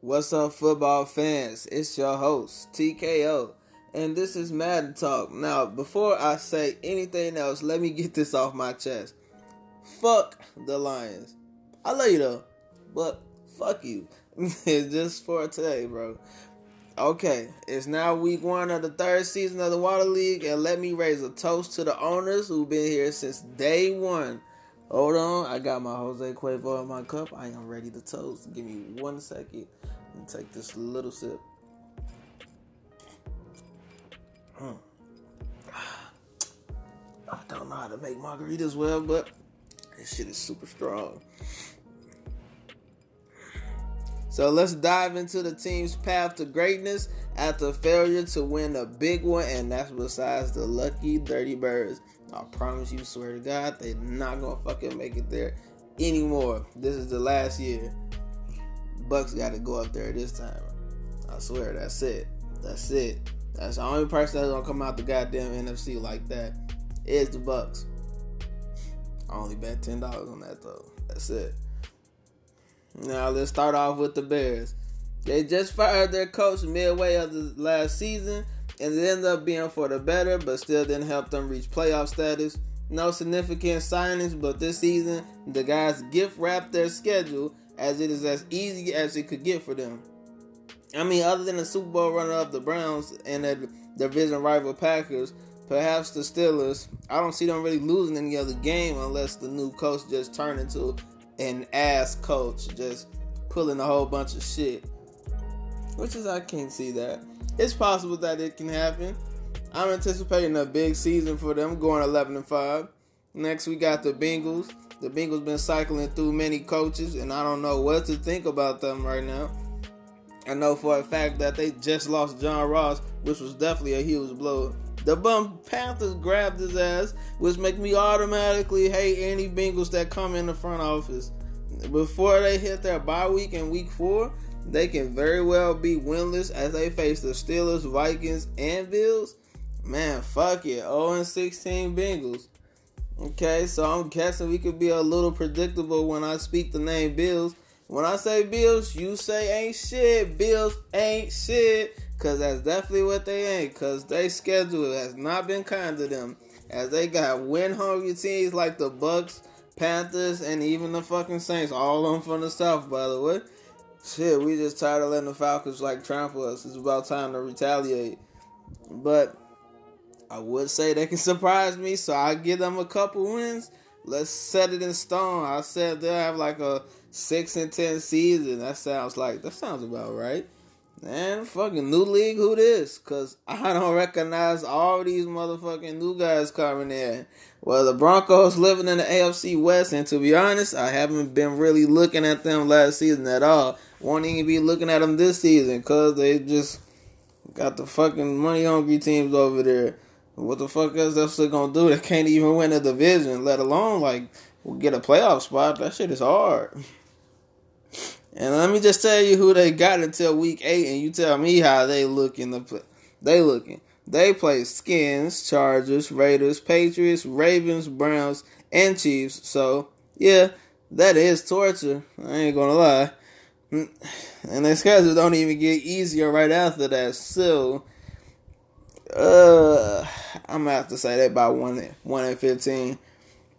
What's up, football fans? It's your host, TKO, and this is Madden Talk. Now, before I say anything else, let me get this off my chest. Fuck the Lions. I love you though, but fuck you. Just for today, bro. Okay, it's now week one of the third season of the Water League, and let me raise a toast to the owners who've been here since day one. Hold on, I got my Jose Cuervo in my cup. I am ready to toast. Give me one second and take this little sip. Mm. I don't know how to make margaritas well, but this shit is super strong. So let's dive into the team's path to greatness after failure to win a big one, and that's besides the lucky Dirty Birds. I promise you, swear to God, they're not gonna fucking make it there anymore. This is the last year. Bucks got to go up there this time. I swear, that's it. That's it. That's the only person that's gonna come out the goddamn NFC like that is the Bucks. I only bet ten dollars on that though. That's it. Now let's start off with the Bears. They just fired their coach midway of the last season, and it ended up being for the better, but still didn't help them reach playoff status. No significant signings, but this season the guys gift wrapped their schedule as it is as easy as it could get for them. I mean, other than the Super Bowl runner up the Browns and their division rival Packers, perhaps the Steelers, I don't see them really losing any other game unless the new coach just turned into an ass coach, just pulling a whole bunch of shit. Which is, I can't see that. It's possible that it can happen. I'm anticipating a big season for them, going 11 and 5. Next, we got the Bengals. The Bengals been cycling through many coaches, and I don't know what to think about them right now. I know for a fact that they just lost John Ross, which was definitely a huge blow. The bum Panthers grabbed his ass, which make me automatically hate any Bengals that come in the front office. Before they hit their bye week in week four, they can very well be winless as they face the Steelers, Vikings, and Bills. Man, fuck it. 0 16 Bengals. Okay, so I'm guessing we could be a little predictable when I speak the name Bills. When I say Bills, you say ain't shit. Bills ain't shit. Cause that's definitely what they ain't. Cause they schedule has not been kind to them. As they got win hungry teams like the Bucks, Panthers, and even the fucking Saints, all them from the South, by the way. Shit, we just tired of letting the Falcons like trample us. It's about time to retaliate. But I would say they can surprise me, so I give them a couple wins. Let's set it in stone. I said they'll have like a six and ten season. That sounds like that sounds about right. Man, fucking new league, who this? Cause I don't recognize all these motherfucking new guys coming in. Well, the Broncos living in the AFC West, and to be honest, I haven't been really looking at them last season at all. Won't even be looking at them this season, cause they just got the fucking money hungry teams over there. What the fuck is that still gonna do? They can't even win a division, let alone like get a playoff spot. That shit is hard. And let me just tell you who they got until week eight, and you tell me how they look in the. They looking. They play Skins, Chargers, Raiders, Patriots, Ravens, Browns, and Chiefs. So yeah, that is torture. I ain't gonna lie. And their schedule don't even get easier right after that. So uh I'm gonna have to say that by one one and fifteen.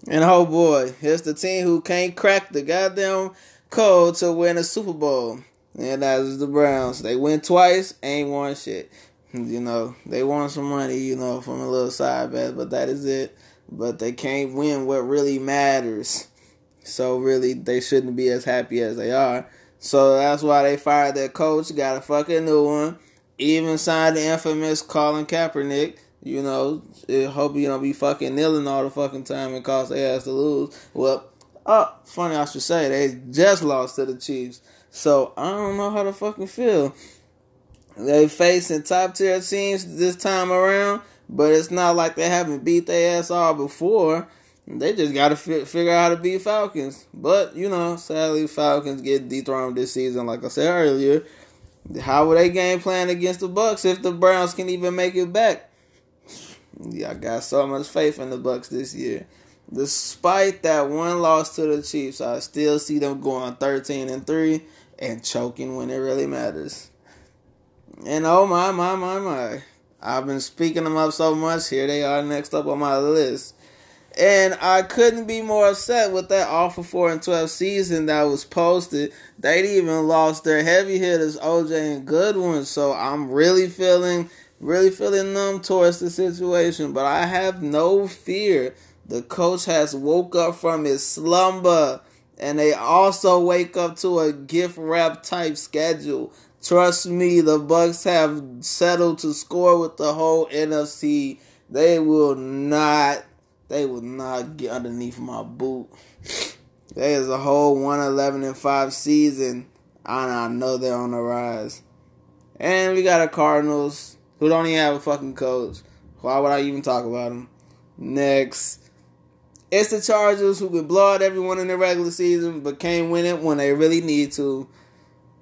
And oh boy, here's the team who can't crack the goddamn code to win a Super Bowl. And that is the Browns. They win twice, ain't won shit. You know, they won some money, you know, from a little side bet, but that is it. But they can't win what really matters. So really they shouldn't be as happy as they are. So that's why they fired their coach, got a fucking new one. Even signed the infamous Colin Kaepernick. You know, hope you don't be fucking kneeling all the fucking time and cause they ass to lose. Well, oh, funny I should say they just lost to the Chiefs. So I don't know how to fucking feel. They facing top tier teams this time around, but it's not like they haven't beat their ass all before. They just got to fi- figure out how to beat Falcons. But you know, sadly, Falcons get dethroned this season. Like I said earlier, how will they game plan against the Bucks if the Browns can even make it back? Yeah, I got so much faith in the Bucks this year. Despite that one loss to the Chiefs, I still see them going 13 and 3 and choking when it really matters. And oh my, my, my, my. I've been speaking them up so much. Here they are next up on my list. And I couldn't be more upset with that awful 4 and 12 season that was posted. They'd even lost their heavy hitters, OJ and Goodwin. So I'm really feeling, really feeling numb towards the situation. But I have no fear. The coach has woke up from his slumber. And they also wake up to a gift wrap type schedule. Trust me, the Bucks have settled to score with the whole NFC. They will not they will not get underneath my boot. There's a whole 111 and 5 season, and I know they're on the rise. And we got a Cardinals who don't even have a fucking coach. Why would I even talk about them? Next. It's the Chargers who can blow out everyone in the regular season, but can't win it when they really need to.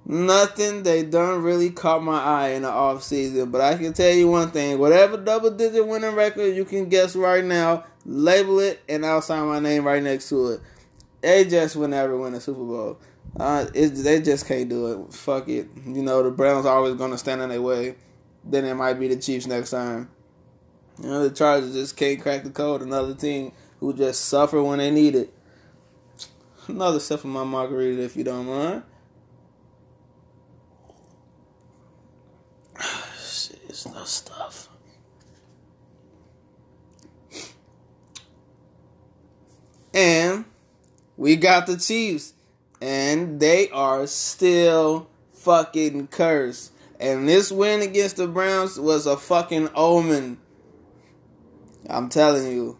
Nothing they done really caught my eye in the off season, but I can tell you one thing: whatever double digit winning record you can guess right now, label it, and I'll sign my name right next to it. They just will never win a Super Bowl. Uh, it, they just can't do it. Fuck it. You know the Browns are always gonna stand in their way. Then it might be the Chiefs next time. You know the Chargers just can't crack the code. Another team who just suffer when they need it. Another sip of my margarita, if you don't mind. It's no stuff. And we got the Chiefs, and they are still fucking cursed. And this win against the Browns was a fucking omen. I'm telling you.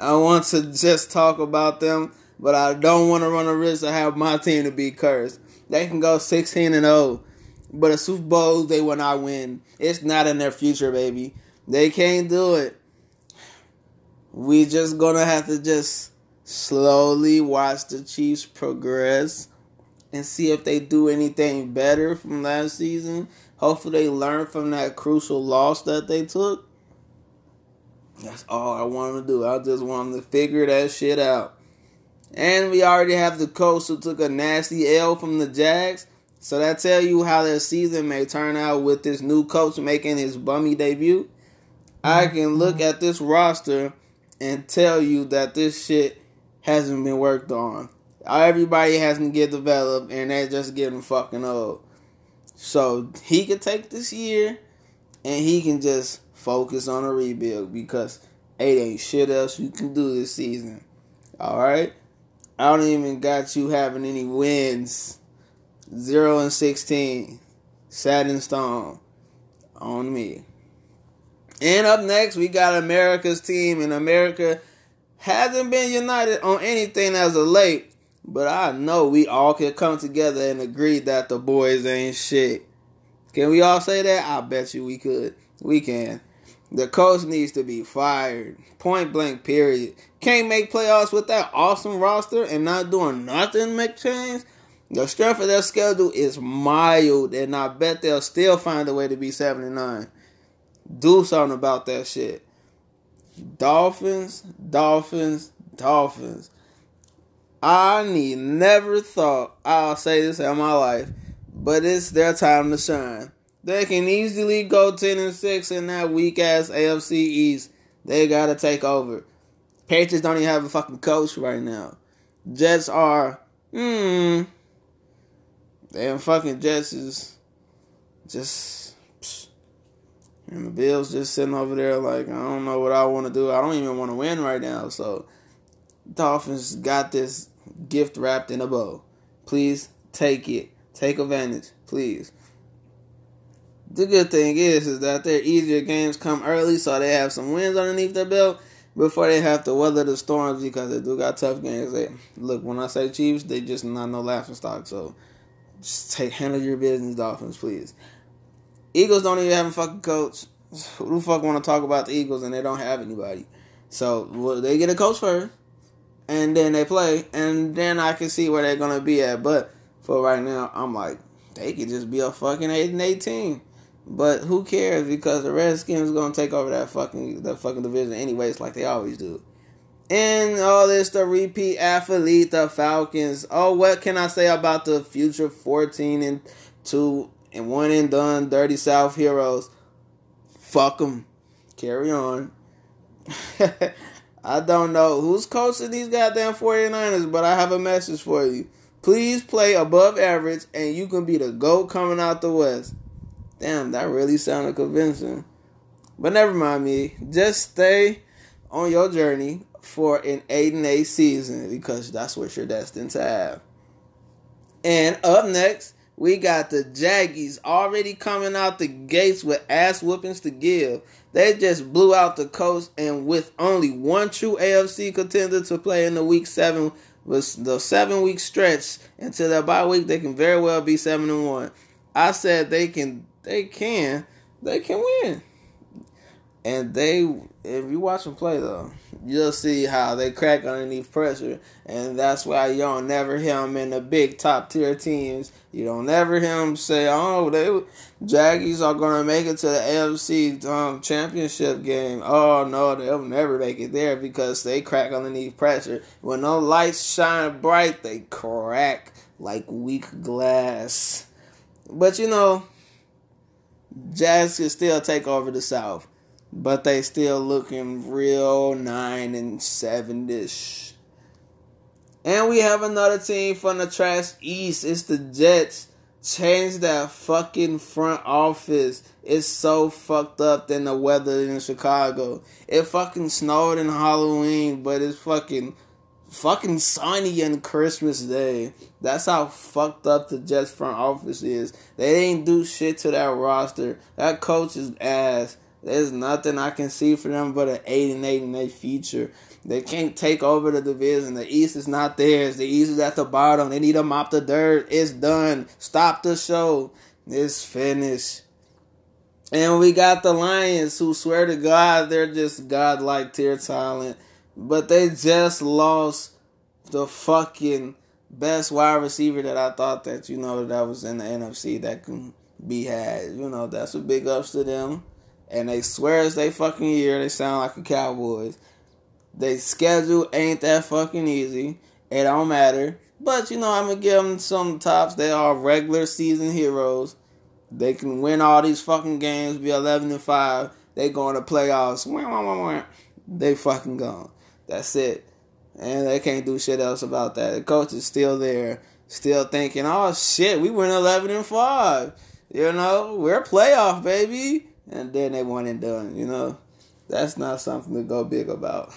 I want to just talk about them, but I don't want to run a risk to have my team to be cursed. They can go 16 and 0. But a Super Bowl they will not win. It's not in their future, baby. They can't do it. We just gonna have to just slowly watch the Chiefs progress and see if they do anything better from last season. Hopefully they learn from that crucial loss that they took. That's all I want them to do. I just want them to figure that shit out. And we already have the coach who took a nasty L from the Jags. So that tell you how their season may turn out with this new coach making his bummy debut. I can look mm-hmm. at this roster and tell you that this shit hasn't been worked on. Everybody hasn't get developed and they're just getting fucking old. So he can take this year and he can just focus on a rebuild because it ain't shit else you can do this season. Alright? I don't even got you having any wins 0 and 16. Sad in stone. On me. And up next, we got America's team, and America hasn't been united on anything as of late. But I know we all can come together and agree that the boys ain't shit. Can we all say that? I bet you we could. We can. The coach needs to be fired. Point blank, period. Can't make playoffs with that awesome roster and not doing nothing, make change. The strength of their schedule is mild, and I bet they'll still find a way to be 79. Do something about that shit. Dolphins, Dolphins, Dolphins. I need never thought I'll say this in my life, but it's their time to shine. They can easily go 10 and 6 in that weak ass AFC East. They gotta take over. Patriots don't even have a fucking coach right now. Jets are, hmm. Damn fucking Jets is just. And the Bills just sitting over there like, I don't know what I want to do. I don't even want to win right now. So, Dolphins got this gift wrapped in a bow. Please take it. Take advantage. Please. The good thing is, is that their easier games come early, so they have some wins underneath their belt before they have to weather the storms because they do got tough games. They, look, when I say Chiefs, they just not no laughing stock. So just take handle your business, Dolphins, please. Eagles don't even have a fucking coach. Who the fuck want to talk about the Eagles and they don't have anybody? So well, they get a coach first, and then they play, and then I can see where they're gonna be at. But for right now, I'm like, they could just be a fucking eight and eighteen. But who cares? Because the Redskins gonna take over that fucking that fucking division anyways, like they always do. And all this the repeat athlete, the Falcons. Oh, what can I say about the future 14 and 2 and 1 and done Dirty South Heroes? Fuck them. Carry on. I don't know who's coaching these goddamn 49ers, but I have a message for you. Please play above average and you can be the GOAT coming out the West. Damn, that really sounded convincing. But never mind me. Just stay on your journey for an 8 and 8 season because that's what you're destined to have. And up next, we got the Jaggies already coming out the gates with ass whoopings to give. They just blew out the coast, and with only one true AFC contender to play in the week seven, was the seven week stretch until their bye week, they can very well be seven and one. I said they can, they can, they can win. And they, if you watch them play though, you'll see how they crack underneath pressure, and that's why you don't never hear them in the big top tier teams. You don't never hear them say, "Oh, they Jaggies are gonna make it to the AFC um, championship game." Oh no, they'll never make it there because they crack underneath pressure. When no lights shine bright, they crack like weak glass. But you know, Jags can still take over the South but they still looking real nine and seven ish. And we have another team from the trash east. It's the Jets. Change that fucking front office. It's so fucked up than the weather in Chicago. It fucking snowed in Halloween, but it's fucking fucking sunny on Christmas Day. That's how fucked up the Jets front office is. They ain't do shit to that roster. That coach is ass. There's nothing I can see for them but an eight and eight in their future. They can't take over the division. The East is not theirs. The East is at the bottom. They need to mop the dirt. It's done. Stop the show. It's finished. And we got the Lions who swear to God they're just godlike tier talent. But they just lost the fucking best wide receiver that I thought that, you know, that was in the NFC that can be had. You know, that's a big ups to them and they swear it's they fucking year. They sound like the Cowboys. They schedule ain't that fucking easy. It don't matter. But you know, I'm gonna give them some tops. They are regular season heroes. They can win all these fucking games, be 11 and 5. They going to playoffs. They fucking gone. That's it. And they can't do shit else about that. The coach is still there, still thinking, oh shit, we went 11 and 5. You know, we're playoff, baby and then they one and done. You know, that's not something to go big about.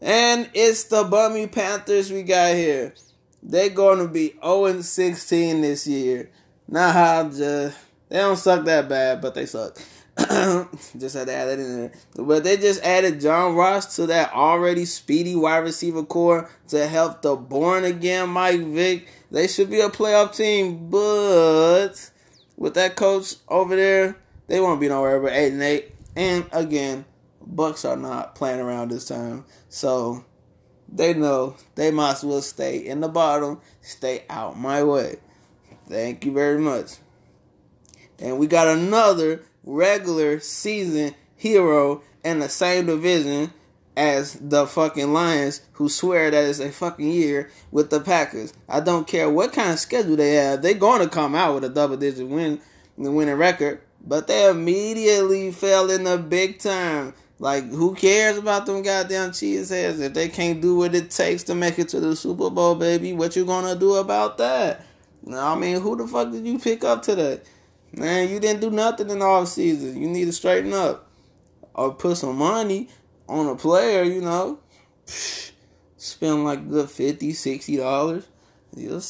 And it's the Bummy Panthers we got here. They're going to be 0 16 this year. Nah, just they don't suck that bad, but they suck. just had to add that in there. But they just added John Ross to that already speedy wide receiver core to help the born again Mike Vick. They should be a playoff team, but with that coach over there, they won't be nowhere but eight and eight. And again, Bucks are not playing around this time. So they know they might as well stay in the bottom, stay out my way. Thank you very much. And we got another regular season hero in the same division as the fucking Lions who swear that it's a fucking year with the Packers. I don't care what kind of schedule they have. They're going to come out with a double digit win, the winning record. But they immediately fell in the big time. Like, who cares about them goddamn cheese heads if they can't do what it takes to make it to the Super Bowl, baby? What you gonna do about that? I mean, who the fuck did you pick up today? Man, you didn't do nothing in the off season. You need to straighten up. Or put some money on a player, you know. Spend like good 50 $60. You're,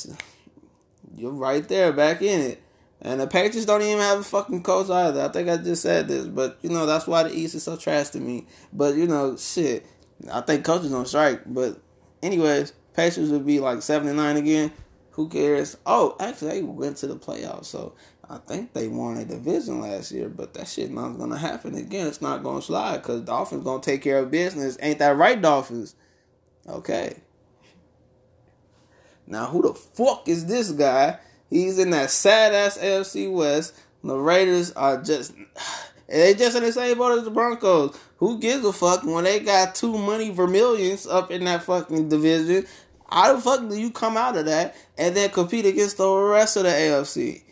you're right there back in it. And the Patriots don't even have a fucking coach either. I think I just said this, but you know that's why the East is so trash to me. But you know, shit, I think coaches don't strike. But anyways, Patriots would be like seventy nine again. Who cares? Oh, actually, they went to the playoffs, so I think they won a division last year. But that shit not gonna happen again. It's not gonna slide because Dolphins gonna take care of business. Ain't that right, Dolphins? Okay. Now, who the fuck is this guy? He's in that sad ass AFC West The Raiders are just they just in the same boat as the Broncos. Who gives a fuck when they got two money vermilions up in that fucking division? How the fuck do you come out of that and then compete against the rest of the AFC?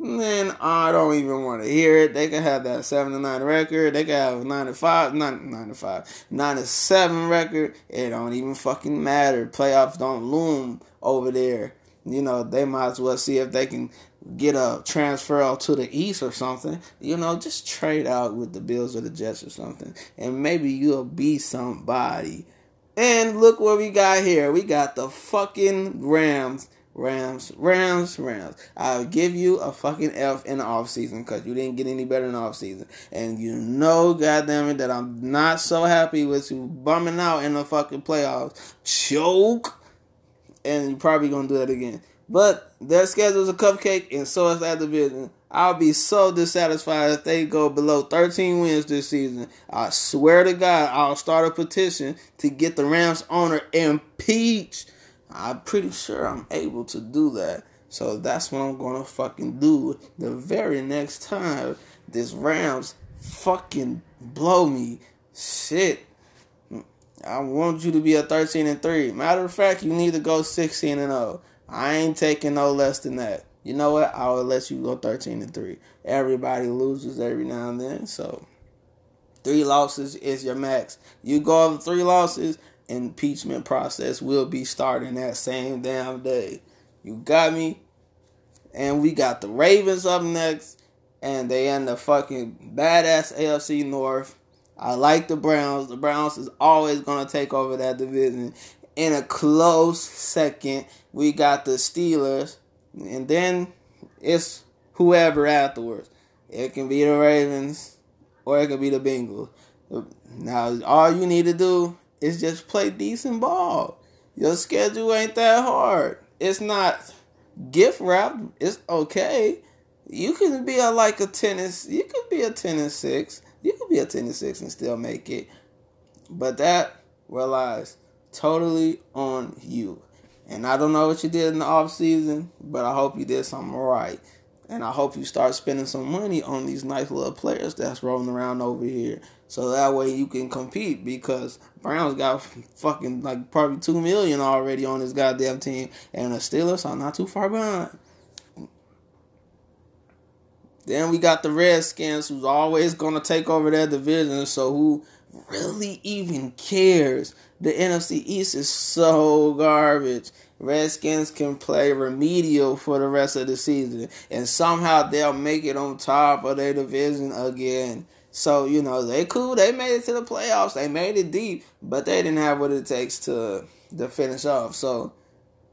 Then I don't even want to hear it. They can have that seven to nine record. They can have nine to five, nine, nine to five, nine to seven record. It don't even fucking matter. Playoffs don't loom over there. You know they might as well see if they can get a transfer out to the East or something. You know, just trade out with the Bills or the Jets or something, and maybe you'll be somebody. And look what we got here. We got the fucking Rams Rams, Rams, Rams. I'll give you a fucking F in the offseason because you didn't get any better in the offseason. And you know, goddamn it, that I'm not so happy with you bumming out in the fucking playoffs. Choke. And you're probably going to do that again. But their schedule's a cupcake, and so is that division. I'll be so dissatisfied if they go below 13 wins this season. I swear to God, I'll start a petition to get the Rams owner impeached I'm pretty sure I'm able to do that. So that's what I'm gonna fucking do the very next time this Rams fucking blow me. Shit. I want you to be a 13 and 3. Matter of fact, you need to go 16 and 0. I ain't taking no less than that. You know what? I will let you go 13 and 3. Everybody loses every now and then, so three losses is your max. You go over three losses, impeachment process will be starting that same damn day. You got me? And we got the Ravens up next, and they in the fucking badass AFC North. I like the Browns. The Browns is always gonna take over that division. In a close second, we got the Steelers, and then it's whoever afterwards. It can be the Ravens, or it can be the Bengals. Now, all you need to do is just play decent ball. Your schedule ain't that hard. It's not gift wrapped. It's okay. You can be a like a tennis. You could be a ten and six. You could be a ten and six and still make it. But that relies totally on you. And I don't know what you did in the off season, but I hope you did something right. And I hope you start spending some money on these nice little players that's rolling around over here. So that way you can compete because Browns got fucking like probably two million already on this goddamn team. And the Steelers are not too far behind. Then we got the Redskins who's always gonna take over their division. So who really even cares? The NFC East is so garbage. Redskins can play remedial for the rest of the season, and somehow they'll make it on top of their division again. So you know they cool. They made it to the playoffs. They made it deep, but they didn't have what it takes to to finish off. So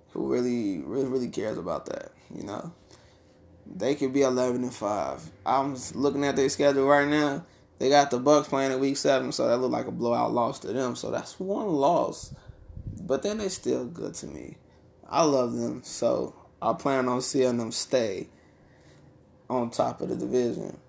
who really really really cares about that? You know, they could be eleven and five. I'm looking at their schedule right now. They got the Bucks playing in week seven, so that looked like a blowout loss to them. So that's one loss, but then they still good to me. I love them, so I plan on seeing them stay on top of the division.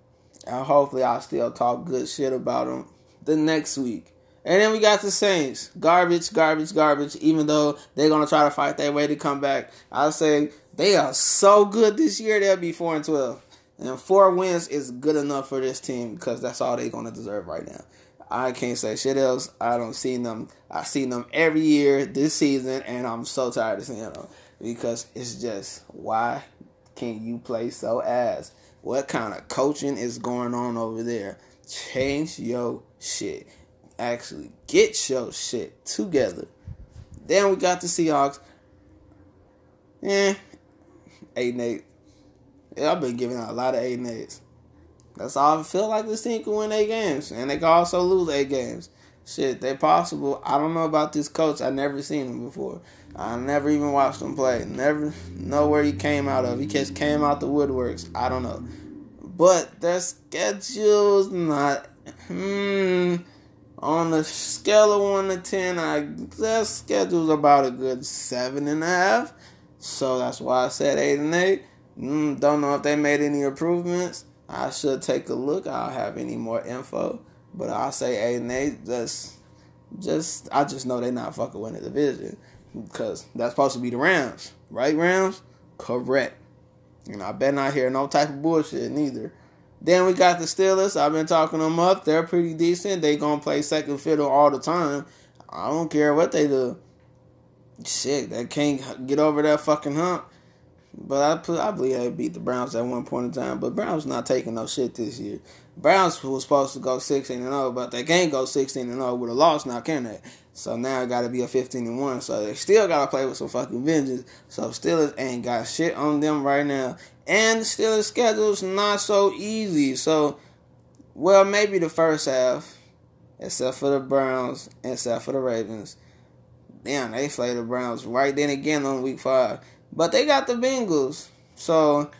And hopefully, I'll still talk good shit about them the next week. And then we got the Saints. Garbage, garbage, garbage. Even though they're going to try to fight their way to come back, I'll say they are so good this year, they'll be 4 and 12. And four wins is good enough for this team because that's all they're going to deserve right now. I can't say shit else. I don't see them. I see them every year this season, and I'm so tired of seeing them because it's just why can you play so ass? What kind of coaching is going on over there? Change your shit. Actually, get your shit together. Then we got the Seahawks. Eh, eight and eight. Yeah, I've been giving out a lot of eight and eights. That's all I feel like this team can win eight games, and they can also lose eight games. Shit, they possible. I don't know about this coach. I never seen him before. I never even watched him play. Never know where he came out of. He just came out the woodworks. I don't know. But their schedule's not. Hmm. On the scale of one to ten, I their schedule's about a good seven and a half. So that's why I said eight and eight. Mm, don't know if they made any improvements. I should take a look. I'll have any more info, but I'll say hey, and eight. Just, just I just know they're not fucking winning the division because that's supposed to be the Rams, right? Rams, correct. And I bet not hear no type of bullshit neither. Then we got the Steelers. I've been talking them up. They're pretty decent. They gonna play second fiddle all the time. I don't care what they do. Shit, they can't get over that fucking hump. But I put, I believe they beat the Browns at one point in time. But Browns not taking no shit this year. Browns was supposed to go sixteen and zero, but they can't go sixteen and zero with a loss now, can they? So now it got to be a fifteen and one. So they still got to play with some fucking vengeance. So Steelers ain't got shit on them right now, and Steelers' schedule's not so easy. So, well, maybe the first half, except for the Browns, except for the Ravens. Damn, they play the Browns right then again on week five. But they got the Bengals. So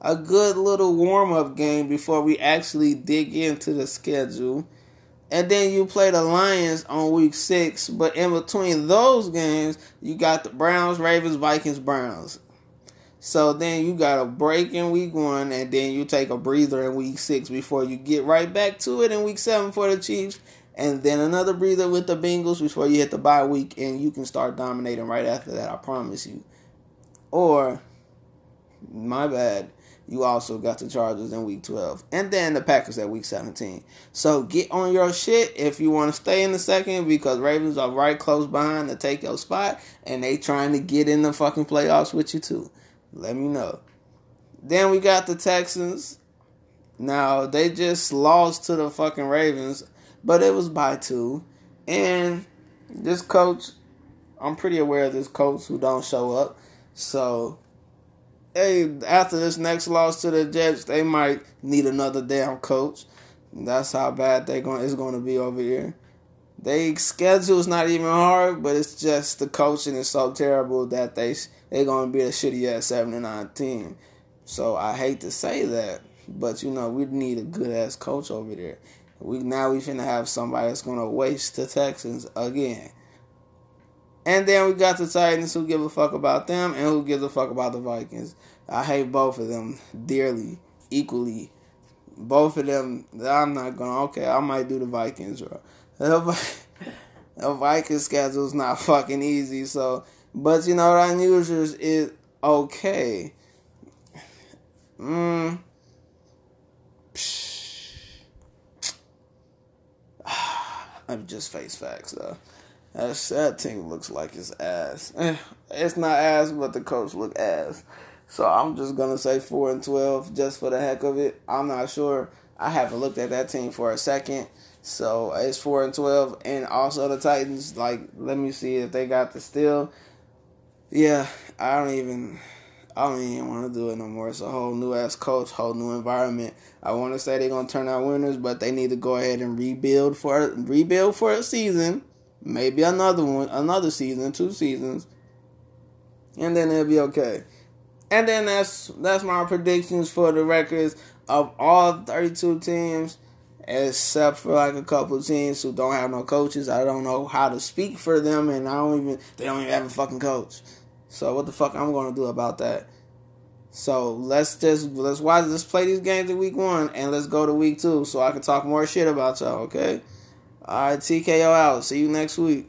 a good little warm up game before we actually dig into the schedule. And then you play the Lions on week six. But in between those games, you got the Browns, Ravens, Vikings, Browns. So then you got a break in week one, and then you take a breather in week six before you get right back to it in week seven for the Chiefs. And then another breather with the Bengals before you hit the bye week, and you can start dominating right after that. I promise you. Or, my bad, you also got the Chargers in week 12. And then the Packers at week 17. So get on your shit if you want to stay in the second because Ravens are right close behind to take your spot. And they trying to get in the fucking playoffs with you too. Let me know. Then we got the Texans. Now, they just lost to the fucking Ravens, but it was by two. And this coach, I'm pretty aware of this coach who don't show up. So, hey, after this next loss to the Jets, they might need another damn coach. That's how bad they going it's going to be over here. They schedule is not even hard, but it's just the coaching is so terrible that they they going to be a shitty ass seven and nine team. So I hate to say that, but you know we need a good ass coach over there. We now we finna have somebody that's gonna waste the Texans again. And then we got the Titans who give a fuck about them and who gives a fuck about the Vikings. I hate both of them dearly, equally. Both of them, I'm not gonna. Okay, I might do the Vikings, bro. The Vikings schedule is not fucking easy, so. But you know, unusual is okay. Mm. I'm just face facts though. That, that team looks like it's ass. Eh, it's not ass, but the coach look ass. So I'm just gonna say four and twelve just for the heck of it. I'm not sure. I haven't looked at that team for a second. So it's four and twelve, and also the Titans. Like, let me see if they got the steal. Yeah, I don't even. I don't even want to do it no more. It's a whole new ass coach, whole new environment. I want to say they're gonna turn out winners, but they need to go ahead and rebuild for rebuild for a season maybe another one, another season, two seasons, and then it'll be okay. And then that's that's my predictions for the records of all 32 teams, except for like a couple teams who don't have no coaches. I don't know how to speak for them, and I don't even they don't even have a fucking coach. So what the fuck I'm gonna do about that? So let's just let's watch let's play these games in week one and let's go to week two so I can talk more shit about y'all, okay? All right, TKO out. See you next week.